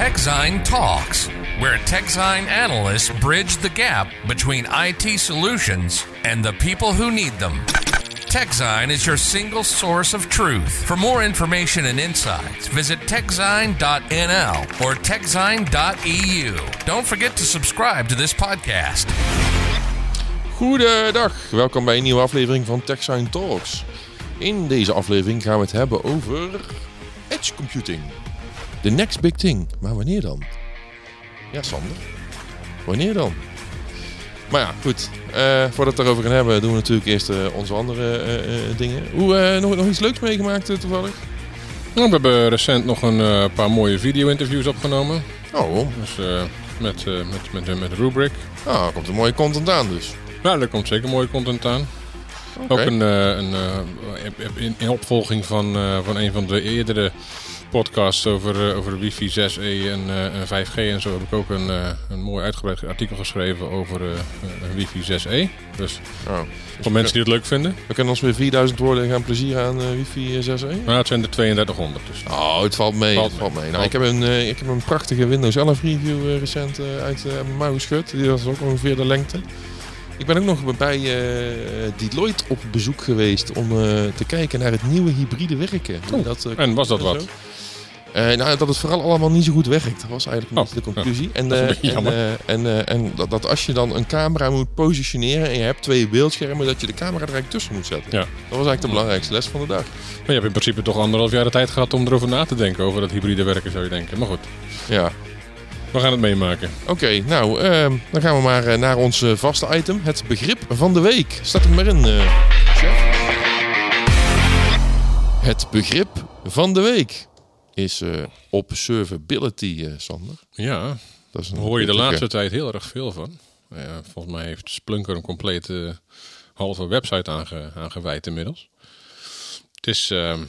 TechZine Talks, where TechZine analysts bridge the gap between IT solutions and the people who need them. TechZine is your single source of truth. For more information and insights, visit techzine.nl or techzine.eu. Don't forget to subscribe to this podcast. Goedendag, welkom bij een nieuwe aflevering van TechSign Talks. In deze aflevering gaan we het hebben over edge computing. The next big thing. Maar wanneer dan? Ja, Sander. Wanneer dan? Maar ja, goed. Eh, voordat we het erover gaan hebben, doen we natuurlijk eerst eh, onze andere eh, dingen. Hoe, nog, nog iets leuks meegemaakt toevallig? Nou, we hebben recent nog een paar mooie video-interviews opgenomen. Oh, Dus met, met, met, met Rubrik. ah, er komt een mooie content aan dus. Ja, daar komt zeker mooie content aan. Ook een, een, in, in opvolging van, van een van de eerdere podcasts over, eh, over wifi 6E en, eh, en 5G en zo heb ik ook een, eh, een mooi uitgebreid artikel geschreven over wifi 6E. Dus Oh. voor mensen die het leuk vinden. We kunnen ons weer 4000 woorden gaan plezieren aan wifi 6e. Maar het zijn er 3200 dus. Oh, het valt mee. Valt het valt mee. Nou, ik, heb een, ik heb een prachtige Windows 11 review recent uit mijn mouw geschud. Die was ook ongeveer de lengte. Ik ben ook nog bij eh, Deloitte op bezoek geweest om eh, te kijken naar het nieuwe hybride werken. Oh, dat, eh, en was dat wat? nou, dat het vooral allemaal niet zo goed werkt. Dat was eigenlijk een Oh, de conclusie. En, en, en, en dat, dat als je dan een camera moet positioneren en je hebt twee beeldschermen, dat je de camera er eigenlijk tussen moet zetten. Ja. Dat was eigenlijk de belangrijkste les van de dag. Maar je hebt in principe toch anderhalf jaar de tijd gehad om erover na te denken. Over dat hybride werken zou je denken. Maar goed, Ja. We gaan het meemaken. Oké, nou, ehm, dan gaan we maar eh, naar ons eh, vaste item. Het begrip van de week. Staat er maar in, eh, chef. Het begrip van de week is observability, Sander. Ja, Dat is een hoor je de laatste tijd heel erg veel van. Volgens mij heeft Splunker een complete halve website aange, aangeweid inmiddels. Het is, ehm,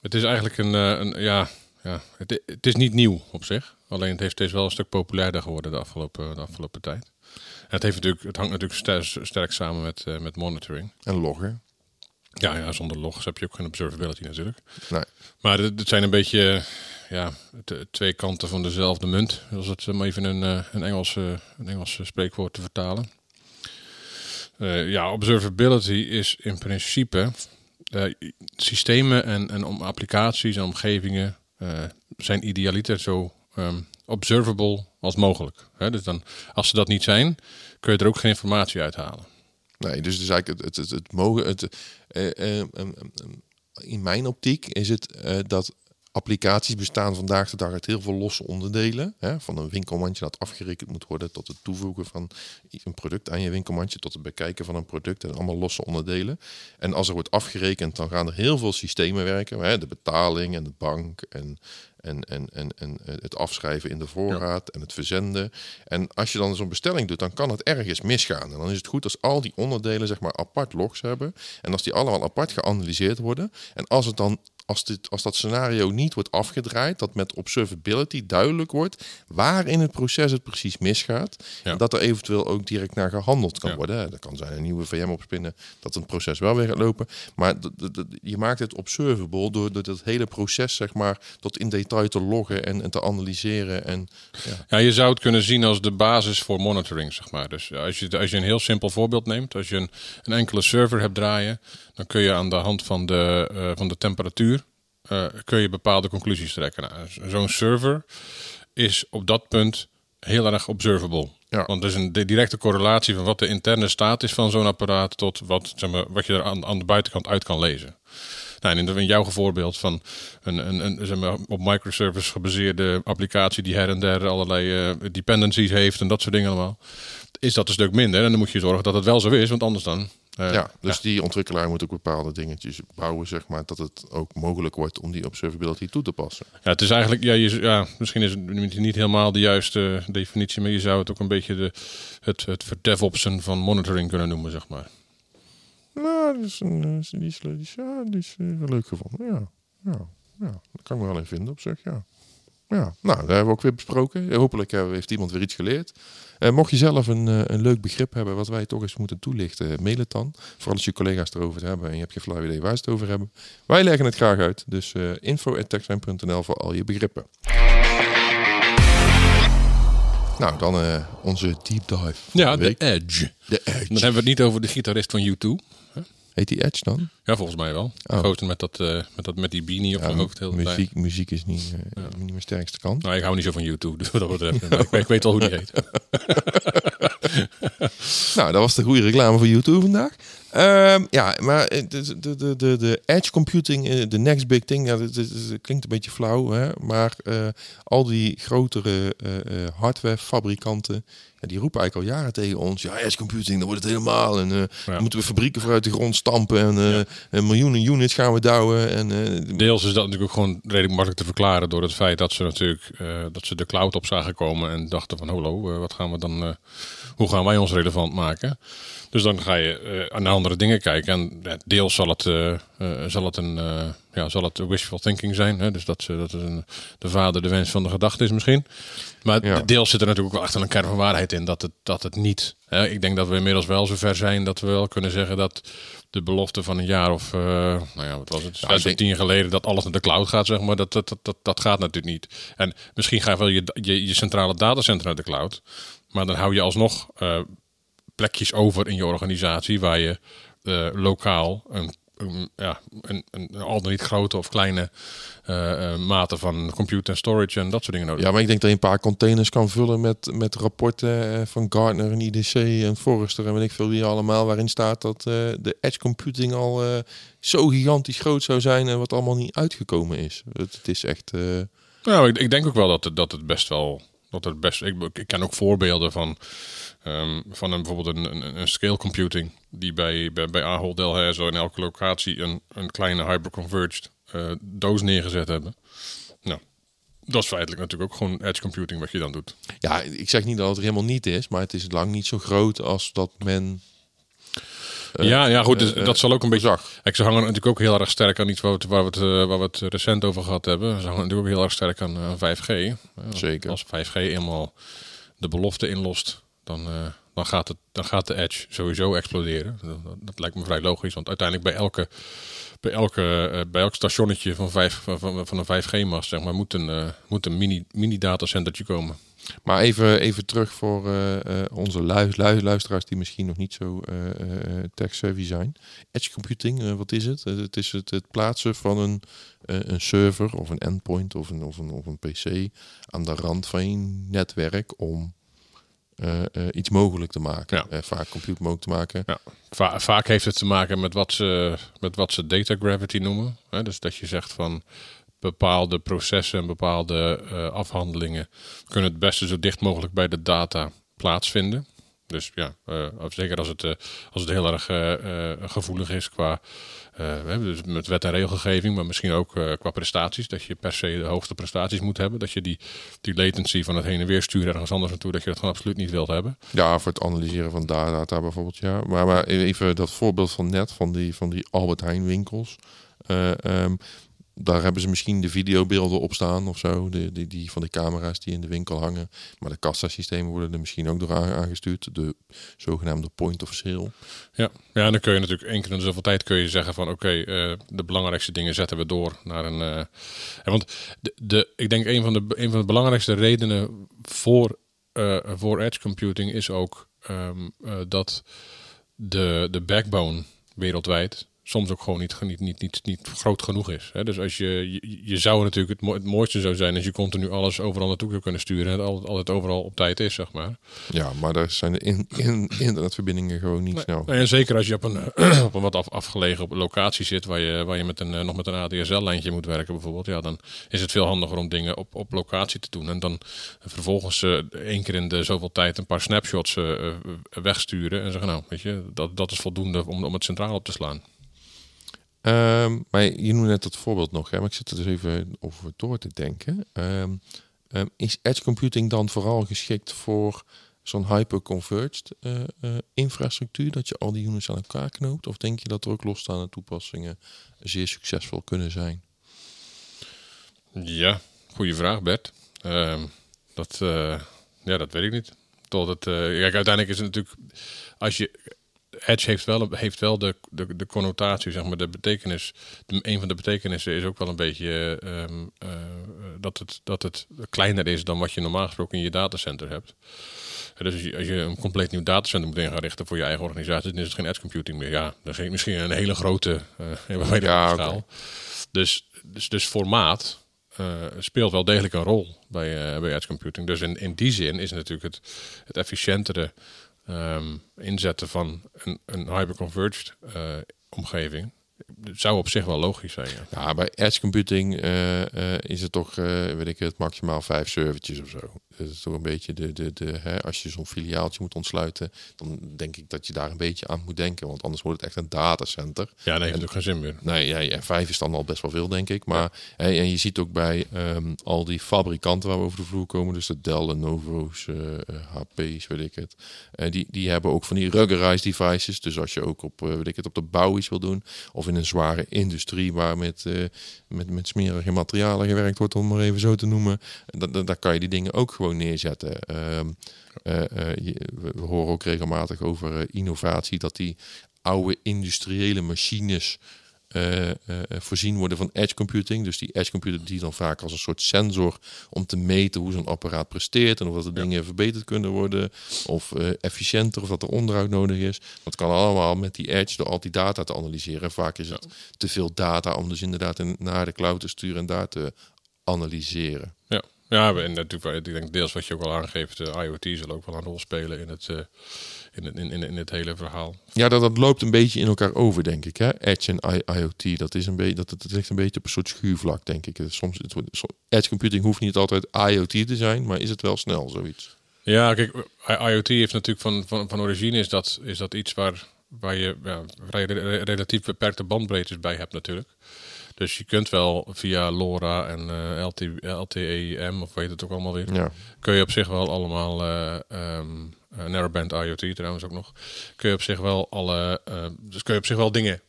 het is eigenlijk een, een ja, ja het, het is niet nieuw op zich. Alleen het, heeft, het is wel een stuk populairder geworden de afgelopen, de afgelopen tijd. En het, heeft natuurlijk, het hangt natuurlijk ster- sterk samen met, eh, met monitoring. En loggen. Ja, ja, zonder logs heb je ook geen observability natuurlijk. Nee. Maar het, zijn een beetje ja, twee kanten van dezelfde munt. Als het om even een, eh, een, Engelse, een Engelse spreekwoord te vertalen. Eh, ja, observability is in principe systemen en, en om applicaties en omgevingen zijn idealiter zo ehm, observable als mogelijk. Hè? Dus dan, als ze dat niet zijn, kun je er ook geen informatie uithalen. Nee, dus het is eigenlijk het, het, het, het mogen. Het, eh, eh, eh, eh, in mijn optiek is het eh, dat applicaties bestaan vandaag de dag uit heel veel losse onderdelen. Hè, van een winkelmandje dat afgerekend moet worden tot het toevoegen van een product aan je winkelmandje, tot het bekijken van een product en allemaal losse onderdelen. En als er wordt afgerekend, dan gaan er heel veel systemen werken. Hè, de betaling en de bank en, en, en, en, en het afschrijven in de voorraad en het verzenden. En als je dan zo'n bestelling doet, dan kan het ergens misgaan. En dan is het goed als al die onderdelen zeg maar apart logs hebben. En als die allemaal apart geanalyseerd worden. En als het dan als, dit, als dat scenario niet wordt afgedraaid, dat met observability duidelijk wordt waar in het proces het precies misgaat. Ja. En dat er eventueel ook direct naar gehandeld kan Ja. worden. Dat kan zijn een nieuwe VM opspinnen, dat een proces wel weer gaat lopen. Maar je maakt het observable door, door dat hele proces zeg maar tot in detail te loggen en, en te analyseren. En, ja. Ja, je zou het kunnen zien als de basis voor monitoring, zeg maar. Dus als je, als je een heel simpel voorbeeld neemt, als je een, een enkele server hebt draaien, dan kun je aan de hand van de, eh, van de temperatuur eh, kun je bepaalde conclusies trekken. Nou, Zo'n server is op dat punt heel erg observable. Ja. Want er is een di- directe correlatie van wat de interne staat is van zo'n apparaat tot wat, zeg maar, wat je er aan, aan de buitenkant uit kan lezen. Nou, in jouw voorbeeld van een, een, een zeg maar, op microservice gebaseerde applicatie die her en der allerlei eh, dependencies heeft en dat soort dingen allemaal, is dat een stuk minder. En dan moet je zorgen dat het wel zo is, want anders dan. Eh, ja, dus die ontwikkelaar moet ook bepaalde dingetjes bouwen, zeg maar, dat het ook mogelijk wordt om die observability toe te passen. Ja, het is eigenlijk, ja, je, ja, misschien is het niet helemaal de juiste definitie, maar je zou het ook een beetje de, het, het verdevopsen van monitoring kunnen noemen, zeg maar. Nou, dat is een, eh, die is, die is, ja, die is eh, wel leuk gevonden. Ja, ja, ja, daar kan ik me wel in vinden op zich, ja. Ja, nou, dat hebben we ook weer besproken. Eh, Hopelijk eh, heeft iemand weer iets geleerd. Eh, mocht je zelf een, een leuk begrip hebben wat wij toch eens moeten toelichten, mail het dan. Vooral als je collega's erover hebben en je hebt geen flauw idee waar ze het over hebben. Wij leggen het graag uit. Dus info.techsign.nl voor al je begrippen. Nou, dan onze deep dive. Ja, de. Edge. De Dan Edge. hebben we het niet over de gitarist van U2. Heet die Edge dan? Ja, volgens mij wel. Oh. Gozer met, dat, eh, met, dat, met die beanie op zijn hoofd. Heel tijd. muziek, muziek is niet, eh, niet mijn sterkste kant. Nou, ik hou niet zo van U2, dus dat betreft. Ik, ik weet al hoe die heet. Nou, dat was de goede reclame voor YouTube vandaag. Ehm, ja, maar eh, de, de, de, de, edge computing, eh, de next big thing, ja, dat, klinkt een beetje flauw, hè? maar eh, al die grotere hardwarefabrikanten, ja, die roepen eigenlijk al jaren tegen ons, ja, edge computing, dan wordt het helemaal. En dan moeten we fabrieken vooruit de grond stampen en en miljoenen units gaan we douwen. En, Deels is dat natuurlijk ook gewoon redelijk makkelijk te verklaren door het feit dat ze natuurlijk dat ze de cloud op zagen komen en dachten van hallo, wat gaan we dan, hoe gaan wij ons relevant maken? Dus dan ga je eh, naar andere dingen kijken en ja, deels zal het, eh, eh, zal het een ja, zal het wishful thinking zijn, hè? dus dat, ze, dat is een, de vader de wens van de gedachte is misschien. Maar Ja. deels zit er natuurlijk ook wel echt een kern van waarheid in dat het, dat het niet. Hè? Ik denk dat we inmiddels wel zover zijn dat we wel kunnen zeggen dat de belofte van een jaar of, nou ja, wat was het, Ja, zes denk- tien jaar geleden dat alles naar de cloud gaat, zeg maar, dat, dat, dat, dat, dat gaat natuurlijk niet. En misschien ga je wel je, je, je centrale datacenter naar de cloud, maar dan hou je alsnog plekjes over in je organisatie waar je eh, lokaal een, een, ja, een, een al dan niet grote of kleine eh, mate van compute en storage en dat soort dingen nodig ja, maar ik denk dat je een paar containers kan vullen met, met rapporten van Gartner en IDC en Forrester en weet ik veel wie allemaal, waarin staat dat de edge computing al zo gigantisch groot zou zijn en wat allemaal niet uitgekomen is. Het, het is echt... Nou, ik, ik denk ook wel dat het, dat het best wel. Dat het best, ik, ik ken ook voorbeelden van, ehm, van een, bijvoorbeeld een, een, een scale computing. Die bij, bij, bij Ahold Delhaize in elke locatie een, een kleine hyperconverged eh doos neergezet hebben. Nou, dat is feitelijk natuurlijk ook gewoon edge computing wat je dan doet. Ja, ik zeg niet dat het er helemaal niet is, maar het is lang niet zo groot als dat men. Eh, ja, ja, goed, dus eh, dat zal ook een beetje. zag. Kijk, ze hangen natuurlijk ook heel erg sterk aan iets waar we het, waar we het, eh, recent over gehad hebben. Ze hangen natuurlijk ook heel erg sterk aan, aan 5G. Eh, Zeker. Als 5G eenmaal de belofte inlost, dan, dan, gaat, het, dan gaat de edge sowieso exploderen. Dat, dat, lijkt me vrij logisch, want uiteindelijk bij elke, bij elke, bij elk stationnetje van, vijf, van, van, een 5G-mast zeg maar, moet een, moet een mini, mini datacentertje komen. Maar even, even terug voor eh, onze lu lu- luisteraars die misschien nog niet zo eh, tech-savvy zijn. Edge computing, wat is het? Het is het, het plaatsen van een, een server of een endpoint of een, of, een, of een PC aan de rand van je netwerk om iets mogelijk te maken. Ja. Vaak compute mogelijk te maken. Ja, va- vaak heeft het te maken met wat ze, met wat ze data gravity noemen. Hè? Dus dat je zegt van bepaalde processen en bepaalde eh, afhandelingen kunnen het beste zo dicht mogelijk bij de data plaatsvinden. Dus ja, eh, zeker als het, eh, als het heel erg gevoelig is qua dus met wet en regelgeving, maar misschien ook qua prestaties. Dat je per se de hoogste prestaties moet hebben. Dat je die, die latency van het heen en weer sturen ergens anders naartoe, dat je dat gewoon absoluut niet wilt hebben. Ja, voor het analyseren van data bijvoorbeeld, ja. Maar, maar even dat voorbeeld van net, van die, van die Albert Heijn winkels. Eh, ehm, daar hebben ze misschien de videobeelden op staan of zo. De, die, die van de camera's die in de winkel hangen. Maar de kassasystemen worden er misschien ook door aan- aangestuurd. De zogenaamde point of sale. Ja. ja, en dan kun je natuurlijk één keer in zoveel tijd kun je zeggen van oké, eh, de belangrijkste dingen zetten we door naar een. eh, want de, de, ik denk een van de, een van de belangrijkste redenen voor, eh, voor edge computing is ook ehm, eh, dat de, de backbone wereldwijd soms ook gewoon niet, niet, niet, niet, niet groot genoeg is. Hè? Dus als je, je, je zou natuurlijk het, het mooiste zou zijn als je continu alles overal naartoe zou kunnen sturen en het altijd, altijd overal op tijd is, zeg maar. Ja, maar daar zijn de in, in, internetverbindingen gewoon niet snel. Nee, en zeker als je op een, op een wat af, afgelegen locatie zit, waar je, waar je met een, eh, nog met een ADSL-lijntje moet werken bijvoorbeeld, ja, dan is het veel handiger om dingen op, op locatie te doen. En dan vervolgens eh, één keer in de zoveel tijd een paar snapshots eh, wegsturen en zeggen, nou, weet je, dat, dat is voldoende om, om het centraal op te slaan. Ehm, maar je noemde net dat voorbeeld nog, hè, maar ik zit er dus even over door te denken. Ehm, ehm, is edge computing dan vooral geschikt voor zo'n hyperconverged eh, infrastructuur, dat je al die units aan elkaar knoopt? Of denk je dat er ook losstaande toepassingen zeer succesvol kunnen zijn? Ja, goede vraag, Bert. Dat, eh, ja, dat weet ik niet. Tot het, kijk, uiteindelijk is het natuurlijk, als je edge heeft wel, heeft wel de, de, de connotatie, zeg maar, de betekenis. De, een van de betekenissen is ook wel een beetje ehm, eh, dat, het, dat het kleiner is dan wat je normaal gesproken in je datacenter hebt. Dus als je, als je een compleet nieuw datacenter moet in gaan richten voor je eigen organisatie, dan is het geen edge computing meer. Ja, dan is misschien een hele grote uh, ja, schaal. Dus, dus, dus formaat uh, speelt wel degelijk een rol bij, uh, bij edge computing. Dus in, in die zin is natuurlijk het, het efficiëntere um, inzetten van een, een hyperconverged uh, omgeving zou op zich wel logisch zijn. Ja, bij edge computing is het toch, weet ik het, maximaal vijf servertjes of zo. Dat is toch een beetje de, de, de hè, als je zo'n filiaaltje moet ontsluiten, dan denk ik dat je daar een beetje aan moet denken, want anders wordt het echt een datacenter. Ja, nee, heeft ook geen zin meer. Nee, ja, ja, vijf is dan al best wel veel, denk ik. Maar hè, en je ziet ook bij um, al die fabrikanten waar we over de vloer komen, dus de Dell, Lenovo's, uh, HP's, weet ik het, uh, die, die hebben ook van die ruggedized devices. Dus als je ook op, uh, weet ik het, op de bouw iets wil doen, of in een zware industrie waar met, met, met smerige materialen gewerkt wordt, om maar even zo te noemen, daar kan je die dingen ook gewoon neerzetten. Ehm, eh, eh, we horen ook regelmatig over eh, innovatie, dat die oude industriële machines voorzien worden van edge computing. Dus die edge computing die dan vaak als een soort sensor om te meten hoe zo'n apparaat presteert en of dat de dingen verbeterd kunnen worden of efficiënter of dat er onderhoud nodig is. Dat kan allemaal met die edge door al die data te analyseren. Vaak is het te veel data om dus inderdaad naar de cloud te sturen en daar te analyseren. Ja. Ja, en natuurlijk, ik denk deels wat je ook al aangeeft, de IoT zal ook wel een rol spelen in het, uh, in, het, in, in, in, het hele verhaal. Ja, dat, dat loopt een beetje in elkaar over, denk ik. Hè? Edge en IoT, dat, is een beetje, dat, dat ligt een beetje op een soort schuurvlak, denk ik. Soms, het, edge computing hoeft niet altijd IoT te zijn, maar is het wel snel zoiets? Ja, kijk, IoT heeft natuurlijk van, van, van origine is dat, is dat iets waar, waar je ja, waar je relatief beperkte bandbreedtes bij hebt natuurlijk. Dus je kunt wel via LoRa en uh, eh, LT, LTE-M, of weet het ook allemaal weer, ja. kun je op zich wel allemaal, uh, um, narrowband IoT trouwens ook nog, kun je op zich wel alle, dus kun je op zich wel dingen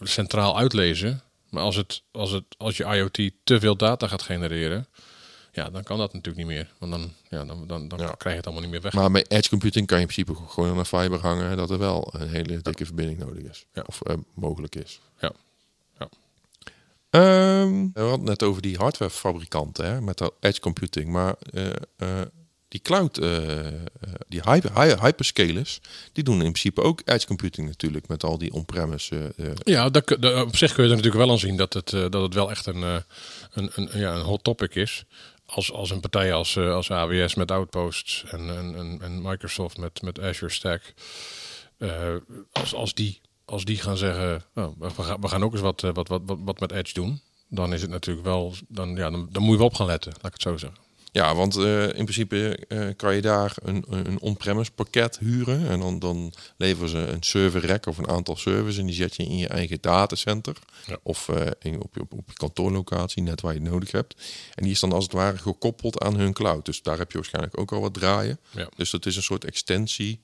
centraal uitlezen. Maar als, het, als, het, als je IoT te veel data gaat genereren, ja, dan kan dat natuurlijk niet meer. Want dan, ja, dan, dan, dan krijg je het allemaal niet meer weg. Maar met edge computing kan je in principe gewoon aan een fiber hangen dat er wel een hele dikke verbinding nodig is. Of mogelijk is. Ja. Um, we hadden het net over die hardwarefabrikanten hè, met edge computing. Maar uh, uh, die cloud, uh, die hyper, hyperscalers, die doen in principe ook edge computing natuurlijk met al die on-premise. ja, dat, dat, op zich kun je er natuurlijk wel aan zien dat het, dat het wel echt een, een, een, ja, een hot topic is. Als, als een partij als, als AWS met Outposts en, en, en Microsoft met, met Azure Stack. als, als die als die gaan zeggen, oh, we, gaan, we gaan ook eens wat, wat, wat, wat, met Edge doen, dan is het natuurlijk wel, dan, ja, dan, dan moet je wel op gaan letten, laat ik het zo zeggen. Ja, want uh, in principe uh, kan je daar een, een on-premise pakket huren. En dan, dan leveren ze een server rack of een aantal servers. En die zet je in je eigen datacenter. Ja. Of uh, in, op, je, op je kantoorlocatie, net waar je het nodig hebt. En die is dan als het ware gekoppeld aan hun cloud. Dus daar heb je waarschijnlijk ook al wat draaien. Ja. Dus dat is een soort extensie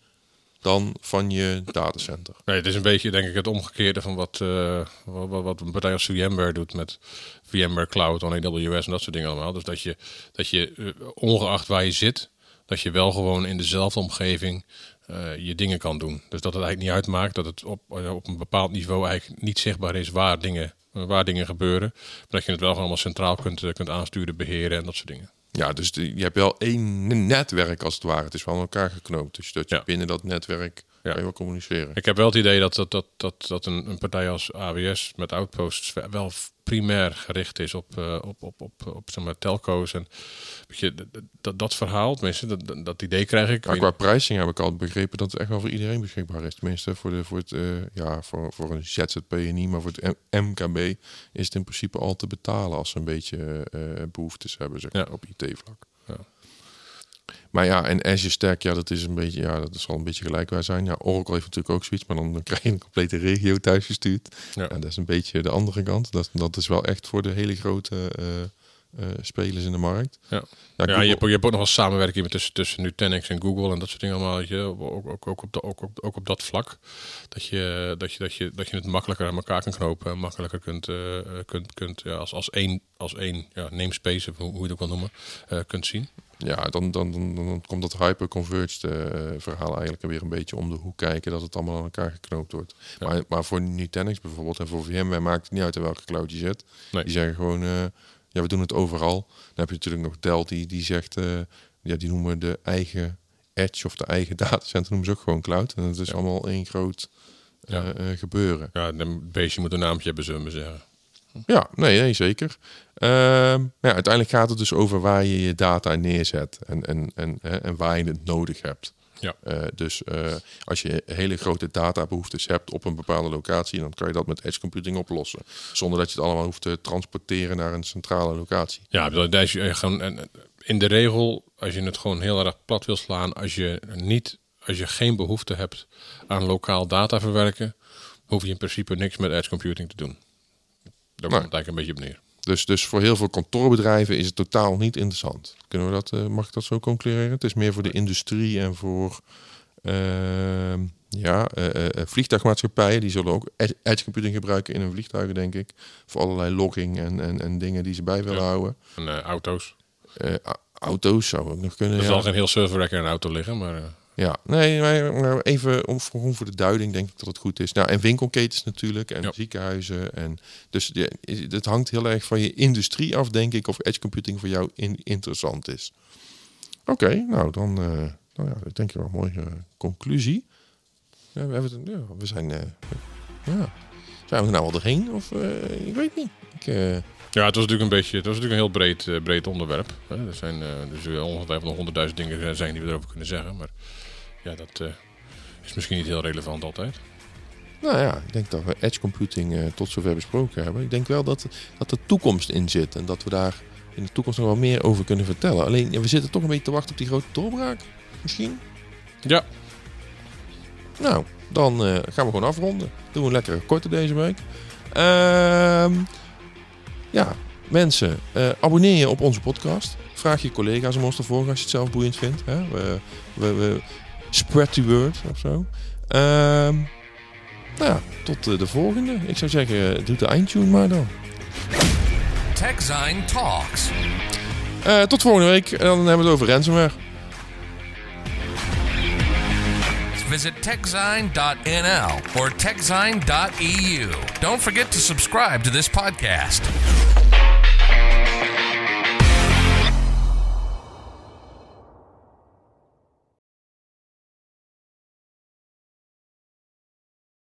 dan van je datacenter. Nee, het is een beetje denk ik het omgekeerde van wat, uh, wat, wat, een partij als VMware doet met VMware Cloud on AWS en dat soort dingen allemaal. Dus dat je, dat je uh, ongeacht waar je zit, dat je wel gewoon in dezelfde omgeving uh, je dingen kan doen. Dus dat het eigenlijk niet uitmaakt dat het op, op een bepaald niveau eigenlijk niet zichtbaar is waar dingen, waar dingen gebeuren. Maar dat je het wel gewoon allemaal centraal kunt, kunt aansturen, beheren en dat soort dingen. Ja, dus je hebt wel één netwerk als het ware. Het is wel aan elkaar geknoopt. Dus dat je binnen dat netwerk ja. kan je wel communiceren. Ik heb wel het idee dat, dat, dat, dat, dat een, een partij als AWS met Outposts wel primair gericht is op, uh, op, op, op, op zeg maar, telco's. En je, dat, dat verhaal, tenminste, dat, dat idee krijg ik. qua pricing heb ik al begrepen dat het echt wel voor iedereen beschikbaar is. Tenminste, voor, de, voor, het, uh, ja, voor, voor een ZZP niet, maar voor het MKB is het in principe al te betalen als ze een beetje uh, behoeftes hebben zeg maar, op IT-vlak. Maar ja, en Azure Stack, ja, dat is een beetje, ja, dat zal een beetje gelijkbaar zijn. Ja, Oracle heeft natuurlijk ook zoiets, maar dan, krijg je een complete regio thuisgestuurd. Ja. En dat is een beetje de andere kant. Dat, dat is wel echt voor de hele grote uh, eh, spelers in de markt. Ja. Ja, je, hebt, ook- je hebt ook nog wel samenwerking tussen, tussen Nutanix en Google en dat soort dingen allemaal. je, ook, ook, ook, op de, ook, op, ook op dat vlak. Dat je, dat, je, dat, je, dat je het makkelijker aan elkaar kan knopen. En makkelijker kunt, eh, eh, kunt, kunt ja, als, als één, als één ja, namespace, of hoe hoe je het ook wil noemen, eh, kunt zien. Ja, dan, dan, dan, dan komt dat hyperconverged eh verhaal eigenlijk weer een beetje om de hoek kijken dat het allemaal aan elkaar geknoopt wordt. Ja. Maar, maar voor Nutanix bijvoorbeeld en voor VMware maakt het niet uit in welke cloud je zit. Nee. Die zeggen gewoon, eh, ja, we doen het overal. Dan heb je natuurlijk nog Dell die, die zegt, eh, ja, die noemen de eigen edge of de eigen datacenter noemen ze ook gewoon cloud. En het is Ja. allemaal één groot eh, Ja. eh, gebeuren. Ja, een beestje moet een naampje hebben, zullen we zeggen. Ja, nee, nee zeker. Ehm, ja, uiteindelijk gaat het dus over waar je je data neerzet en, en, en, hè, en waar je het nodig hebt. Ja. Eh, dus eh, als je hele grote databehoeftes hebt op een bepaalde locatie, dan kan je dat met edge computing oplossen. Zonder dat je het allemaal hoeft te transporteren naar een centrale locatie. Ja, dat is eh, gewoon in de regel, als je het gewoon heel erg plat wil slaan, als je niet, als je geen behoefte hebt aan lokaal data verwerken, hoef je in principe niks met edge computing te doen. Daar komt het eigenlijk een beetje op neer. Dus, dus voor heel veel kantoorbedrijven is het totaal niet interessant. Kunnen we dat, eh, mag ik dat zo concluderen? Het is meer voor de industrie en voor ehm, ja, eh, vliegtuigmaatschappijen. Die zullen ook ed- edge computing gebruiken in hun vliegtuigen, denk ik. Voor allerlei logging en, en, en dingen die ze bij willen Ja. houden. En auto's. Auto's zou ook nog kunnen. Er ja. zal geen heel serverrack in een auto liggen, maar Ja, nee, maar even om, voor de duiding denk ik dat het goed is. Nou, en winkelketens natuurlijk en Ja. ziekenhuizen. En dus het hangt heel erg van je industrie af, denk ik, of edge computing voor jou in, interessant is. Oké, nou dan, eh nou ja, ik denk wel een mooie eh, conclusie. Ja, we, hebben het, ja, we zijn, eh, ja, zijn we er nou al doorheen? Of ik weet niet. Ik, ja, het was natuurlijk een beetje, het was natuurlijk een heel breed, eh, breed onderwerp. Hè. Er zijn dus ongetwijfeld nog honderdduizend dingen zijn die we erover kunnen zeggen, maar ja, dat eh, is misschien niet heel relevant altijd. Nou ja, ik denk dat we edge computing tot zover besproken hebben. Ik denk wel dat, dat er toekomst in zit en dat we daar in de toekomst nog wel meer over kunnen vertellen. Alleen, ja, we zitten toch een beetje te wachten op die grote doorbraak, misschien. Ja, Nou, dan gaan we gewoon afronden. Doen we een lekkere korte deze week. Ehm, ja, mensen, eh, abonneer je op onze podcast. Vraag je collega's om ons te volgen als je het zelf boeiend vindt. Hè? We, we, we spread the word of zo. Ehm, nou ja, tot eh, de volgende. Ik zou zeggen, doe de eindtune maar dan. TechZine Talks. Eh, tot volgende week. En dan hebben we het over ransomware. Visit techzine.nl or techzine.eu. Don't forget to subscribe to this podcast.